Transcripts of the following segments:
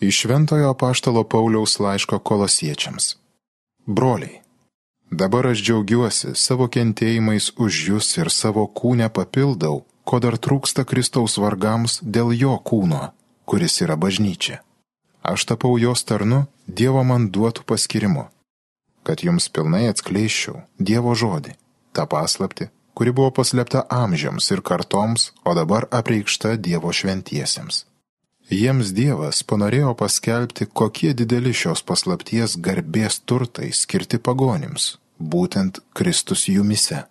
Iš Šventojo Paštalo Pauliaus laiško kolosiečiams. Broliai, dabar aš džiaugiuosi savo kentėjimais už jūs ir savo kūnę papildau, ko dar trūksta Kristaus vargams dėl jo kūno, kuris yra bažnyčia. Aš tapau jos tarnu Dievo man duotų paskirimu, kad jums pilnai atskleiščiau Dievo žodį, tą paslapti, kuri buvo paslėpta amžiams ir kartoms, o dabar apreikšta Dievo šventiesiems. Jiems Dievas panorėjo paskelbti, kokie dideli šios paslapties garbės turtai skirti pagonims, būtent Kristus jumise.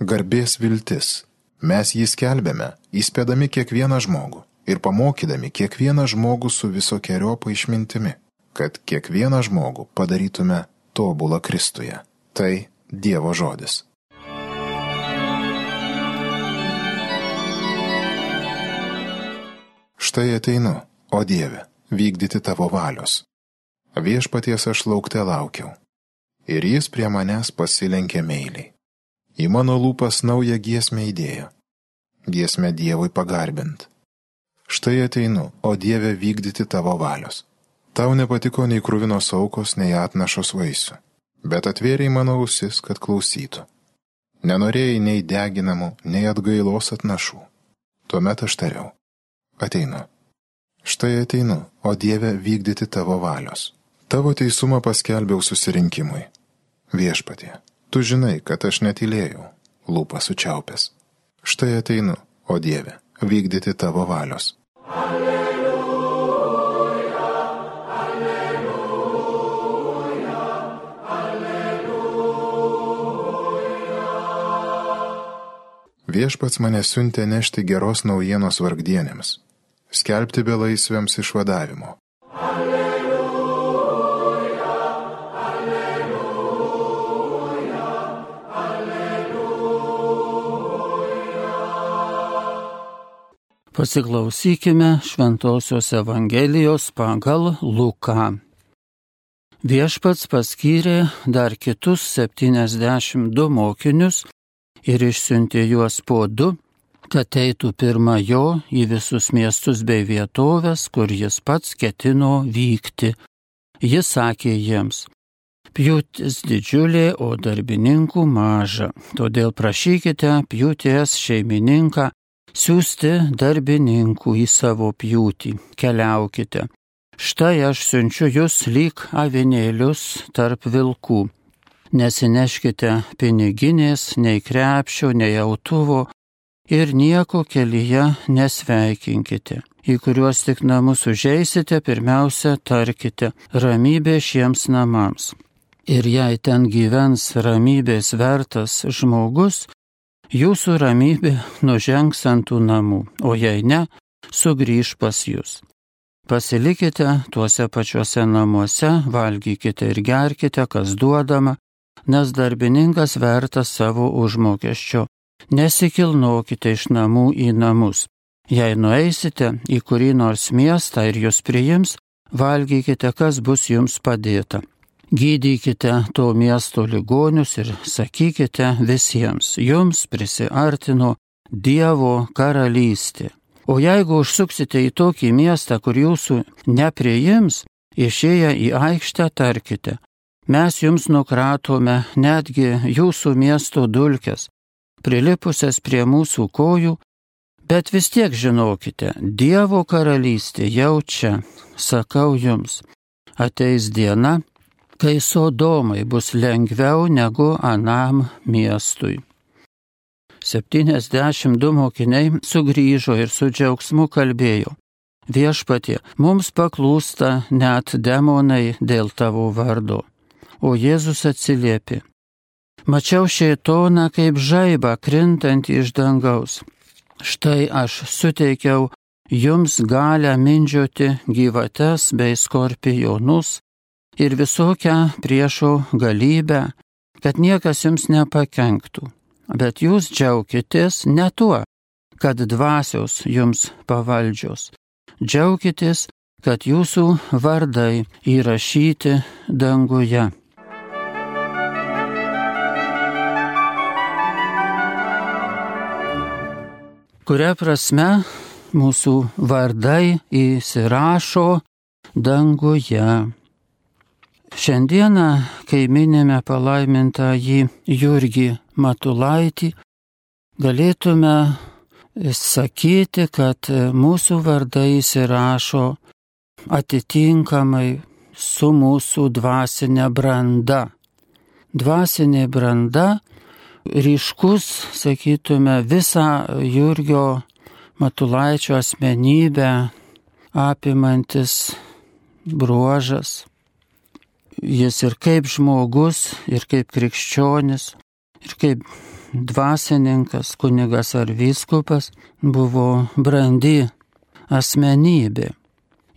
Garbės viltis. Mes jį skelbėme, įspėdami kiekvieną žmogų ir pamokydami kiekvieną žmogų su visokiojopa išmintimi, kad kiekvieną žmogų padarytume tobulą Kristuje. Tai Dievo žodis. Štai ateinu, o Dieve, vykdyti tavo valios. Viešpaties aš laukte laukiau. Ir jis prie manęs pasilenkė meiliai. Į mano lūpas naują giesmę įdėjo. Giesmę Dievui pagarbint. Štai ateinu, o Dieve vykdyti tavo valios. Tau nepatiko nei krūvinos aukos, nei atnašos vaisių, bet atvėriai mano ausis, kad klausytų. Nenorėjai nei deginamų, nei atgailos atnašų. Tuomet aš tariau ateinu. Štai ateinu, o Dieve vykdyti tavo valios. Tavo teisumą paskelbiau susirinkimui. Viešpatie, tu žinai, kad aš netylėjau, lūpas sučiaupęs. Štai ateinu, o Dieve, vykdyti tavo valios. Alleluja, alleluja, alleluja. Viešpats mane siuntė nešti geros naujienos vargdienėms skelbti belaisviams išvadavimo. Alleluja, alleluja, alleluja. Pasiklausykime Šventojios Evangelijos pagal Luką. Viešpats paskyrė dar kitus 72 mokinius ir išsiuntė juos po du kad eitų pirma jo į visus miestus bei vietovės, kur jis pats ketino vykti. Jis sakė jiems, pjūtis didžiulė, o darbininkų maža, todėl prašykite pjūties šeimininką siūsti darbininkų į savo pjūtį, keliaukite. Štai aš siunčiu jūs lyg avinėlius tarp vilkų. Nesineškite piniginės, nei krepšio, nei autuvo, ir nieko kelyje nesveikinkite. Į kuriuos tik namus užeisite, pirmiausia tarkite ramybė šiems namams. Ir jei ten gyvens ramybės vertas žmogus, jūsų ramybė nužengs ant tų namų, o jei ne, sugrįž pas jūs. Pasilikite tuose pačiuose namuose, valgykite ir gerkite, kas duodama, nes darbininkas vertas savo užmokesčio Nesikilnokite iš namų į namus. Jei nueisite į kurį nors miestą ir jūs priims, valgykite, kas bus jums padėta. Gydykite to miesto ligonius ir sakykite visiems, jums prisiartino Dievo karalystė. O jeigu užsuksite į tokį miestą, kur jūsų nepriims, išėję į aikštę tarkite, mes jums nukratome netgi jūsų miesto dulkes, prilipusias prie mūsų kojų, bet vis tiek žinokite, Dievo karalystė jau čia, sakau jums, ateis diena, kai Sodomai bus lengviau negu Anam miestui. 72 mokiniai sugrįžo ir su džiaugsmu kalbėjo. Viešpatie, mums paklūsta net demonai dėl tavo vardo. O Jėzus atsiliepė, Mačiau šėtoną kaip žaibą krintantį iš dangaus. Štai aš suteikiau jums galę mindžioti gyvates bei skorpionus ir visokią priešo galybę, kad niekas jums nepakenktų. Bet jūs džiaukitės ne tuo, kad dvasios jums pavaldžios. Džiaukitės, kad jūsų vardai įrašyti danguje. Kuria prasme mūsų vardai įsirašo danguje. Šiandieną, kai minime palaimintą jį Jurgį Matulaitį, galėtume sakyti, kad mūsų vardai įsirašo atitinkamai su mūsų dvasinė branda. Dvasinė branda ryškus, sakytume, visą Jurgio Matulaičio asmenybę apimantis bruožas. Jis ir kaip žmogus, ir kaip krikščionis, ir kaip dvasininkas, kunigas ar vyskupas buvo brandi asmenybė.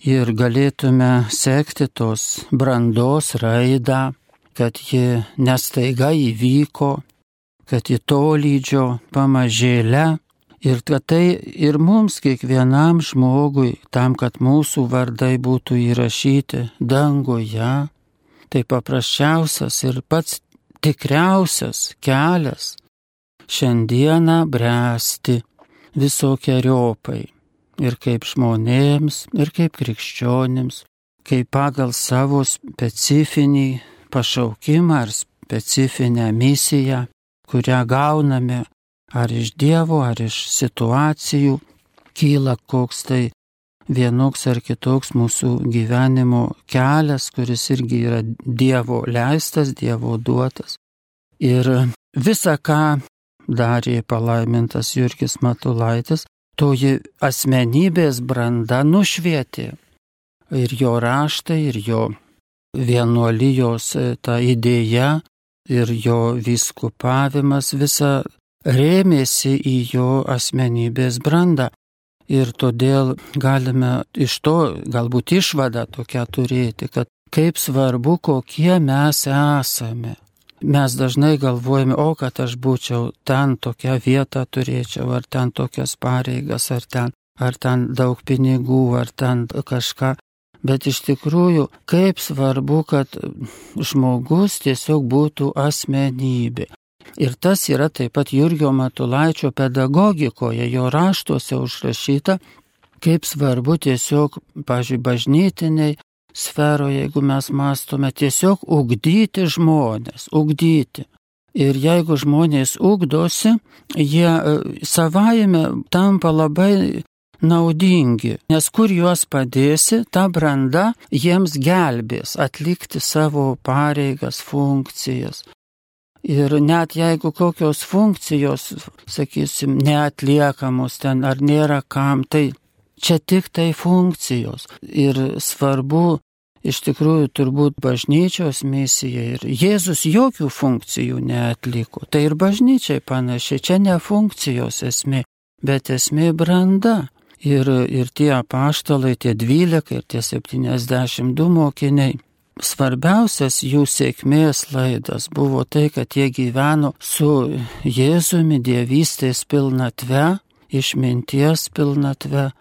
Ir galėtume sekti tos brandos raidą, kad ji nestaiga įvyko, kad ji tolydžio pamažėlę ir kad tai ir mums kiekvienam žmogui, tam, kad mūsų vardai būtų įrašyti danguje, tai paprasčiausias ir pats tikriausias kelias šiandieną bręsti visokiojopai ir kaip žmonėms, ir kaip krikščionims, kaip pagal savo specifinį pašaukimą ar specifinę misiją kurią gauname ar iš Dievo, ar iš situacijų, kyla koks tai vienoks ar kitoks mūsų gyvenimo kelias, kuris irgi yra Dievo leistas, Dievo duotas. Ir visa, ką darė palaimintas Jurgis Matulaitis, toji asmenybės branda nušvietė. Ir jo raštai, ir jo vienuolijos ta idėja ir jo vyskupavimas visa rėmėsi į jo asmenybės brandą. Ir todėl galime iš to galbūt išvadą tokią turėti, kad kaip svarbu, kokie mes esame. Mes dažnai galvojame, o kad aš būčiau ten tokią vietą turėčiau, ar ten tokias pareigas, ar ten, ar ten daug pinigų, ar ten kažką bet iš tikrųjų kaip svarbu, kad žmogus tiesiog būtų asmenybė. Ir tas yra taip pat Jurgio Matulaičio pedagogikoje, jo raštuose užrašyta, kaip svarbu tiesiog, pažiūrėjau, bažnytiniai sferoje, jeigu mes mastome, tiesiog ugdyti žmonės, ugdyti. Ir jeigu žmonės ugdosi, jie e, savaime tampa labai naudingi, nes kur juos padėsi, ta branda jiems gelbės atlikti savo pareigas, funkcijas. Ir net jeigu kokios funkcijos, sakysim, neatliekamos ten ar nėra kam, tai čia tik tai funkcijos. Ir svarbu iš tikrųjų turbūt bažnyčios misija ir Jėzus jokių funkcijų neatliko. Tai ir bažnyčiai panašiai, čia ne funkcijos esmė, bet esmė branda. Ir, ir tie apaštalai, tie dvylika ir tie septyniasdešimt du mokiniai. Svarbiausias jų sėkmės laidas buvo tai, kad jie gyveno su Jėzumi dievystės pilnatve, išminties pilnatve,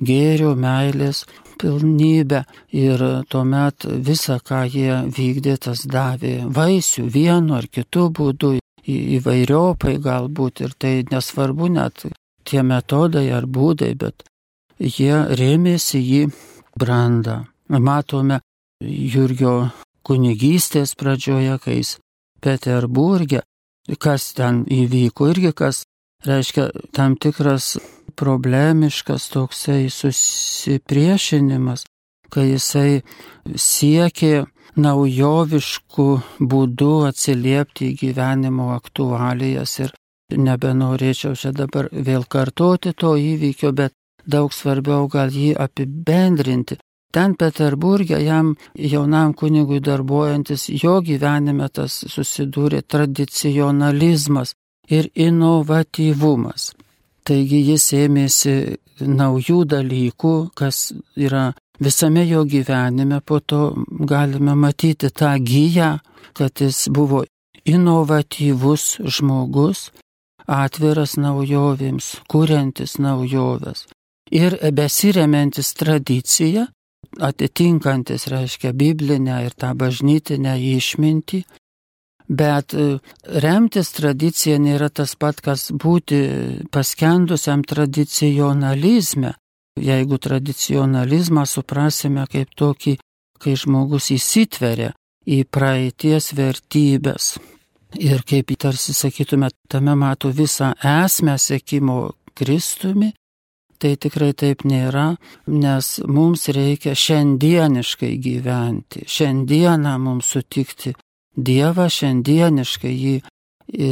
gėrio meilės pilnybę ir tuomet visą, ką jie vykdė, tas davė vaisių vienu ar kitu būdu, įvairiopai galbūt ir tai nesvarbu net tie metodai ar būdai, bet jie rėmėsi į brandą. Matome Jurgio kunigystės pradžioje, kai jis Peterburgė, kas ten įvyko irgi, kas reiškia tam tikras problemiškas toksai susipriešinimas, kai jisai siekė naujoviškų būdų atsiliepti į gyvenimo aktualijas ir Nebenorėčiau čia dabar vėl kartoti to įvykio, bet daug svarbiau gal jį apibendrinti. Ten Peterburgė jam jaunam kunigui darbuojantis jo gyvenime tas susidūrė tradicionalizmas ir inovatyvumas. Taigi jis ėmėsi naujų dalykų, kas yra visame jo gyvenime, po to galime matyti tą gyją, kad jis buvo inovatyvus žmogus, atviras naujovėms, kuriantis naujoves. Ir besiremiantis tradiciją, atitinkantis, reiškia, biblinę ir tą bažnytinę išmintį, bet e, remtis tradicija nėra tas pat, kas būti paskendusiam tradicionalizme, jeigu tradicionalizmą suprasime kaip tokį, kai žmogus įsitveria į praeities vertybės. Ir kaip tarsi sakytume, tame mato visą esmę sėkimo Kristumi, tai tikrai taip nėra, nes mums reikia šiandieniškai gyventi, šiandieną mums sutikti Dievą, šiandieniškai jį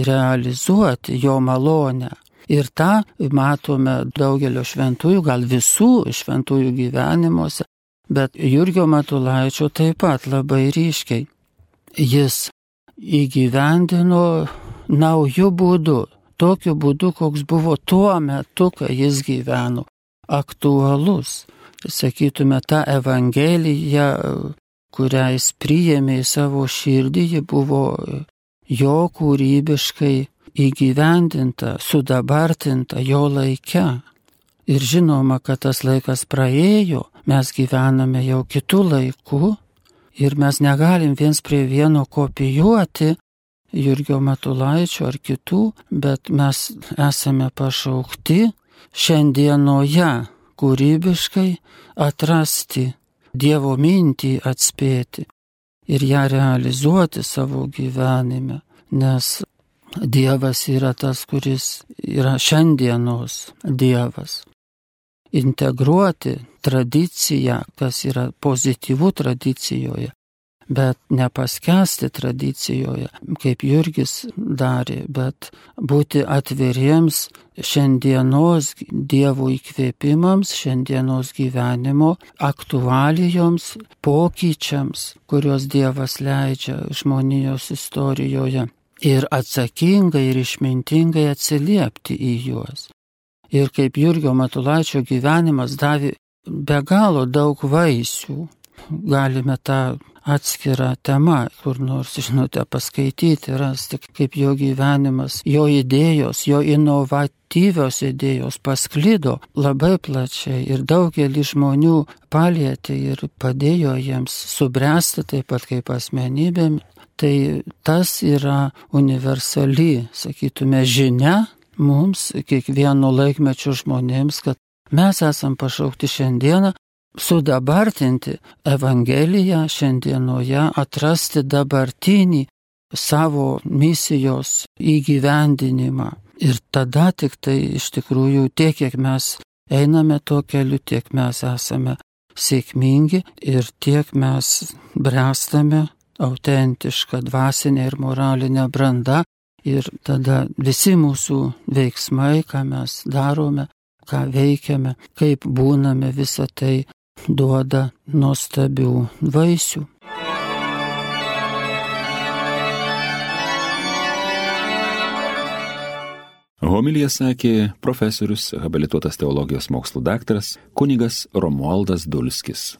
realizuoti, jo malonę. Ir tą matome daugelio šventųjų, gal visų šventųjų gyvenimuose, bet Jurgio Matulaičio taip pat labai ryškiai. Jis įgyvendino naujų būdų, tokiu būdu, koks buvo tuo metu, kai jis gyveno, aktualus. Sakytume, ta Evangelija, kurią jis priėmė į savo širdį, ji buvo jo kūrybiškai įgyvendinta, sudabartinta jo laike. Ir žinoma, kad tas laikas praėjo, mes gyvename jau kitų laikų ir mes negalim viens prie vieno kopijuoti Jurgio Matulaičio ar kitų, bet mes esame pašaukti šiandienoje kūrybiškai atrasti Dievo mintį atspėti ir ją realizuoti savo gyvenime, nes Dievas yra tas, kuris yra šiandienos Dievas integruoti tradiciją, kas yra pozityvų tradicijoje, bet nepaskesti tradicijoje, kaip Jurgis darė, bet būti atviriems šiandienos dievų įkvėpimams, šiandienos gyvenimo aktualijoms, pokyčiams, kuriuos Dievas leidžia žmonijos istorijoje ir atsakingai ir išmintingai atsiliepti į juos ir kaip Jurgio Matulaičio gyvenimas davė be galo daug vaisių. Galime tą atskirą temą, kur nors, žinote, paskaityti, rasti, kaip jo gyvenimas, jo idėjos, jo inovatyvios idėjos pasklido labai plačiai ir daugelį žmonių palėtė ir padėjo jiems subręsti taip pat kaip asmenybėm. Tai tas yra universali, sakytume, žinia, mums, kiekvieno laikmečio žmonėms, kad mes esam pašaukti šiandieną sudabartinti Evangeliją šiandienoje, atrasti dabartinį savo misijos įgyvendinimą. Ir tada tik tai iš tikrųjų tiek, kiek mes einame tuo keliu, tiek mes esame sėkmingi ir tiek mes bręstame autentišką dvasinę ir moralinę brandą Ir tada visi mūsų veiksmai, ką mes darome, ką veikiame, kaip būname, visa tai duoda nuostabių vaisių. Homilija sakė profesorius, habilituotas teologijos mokslų daktaras, kunigas Romualdas Dulskis.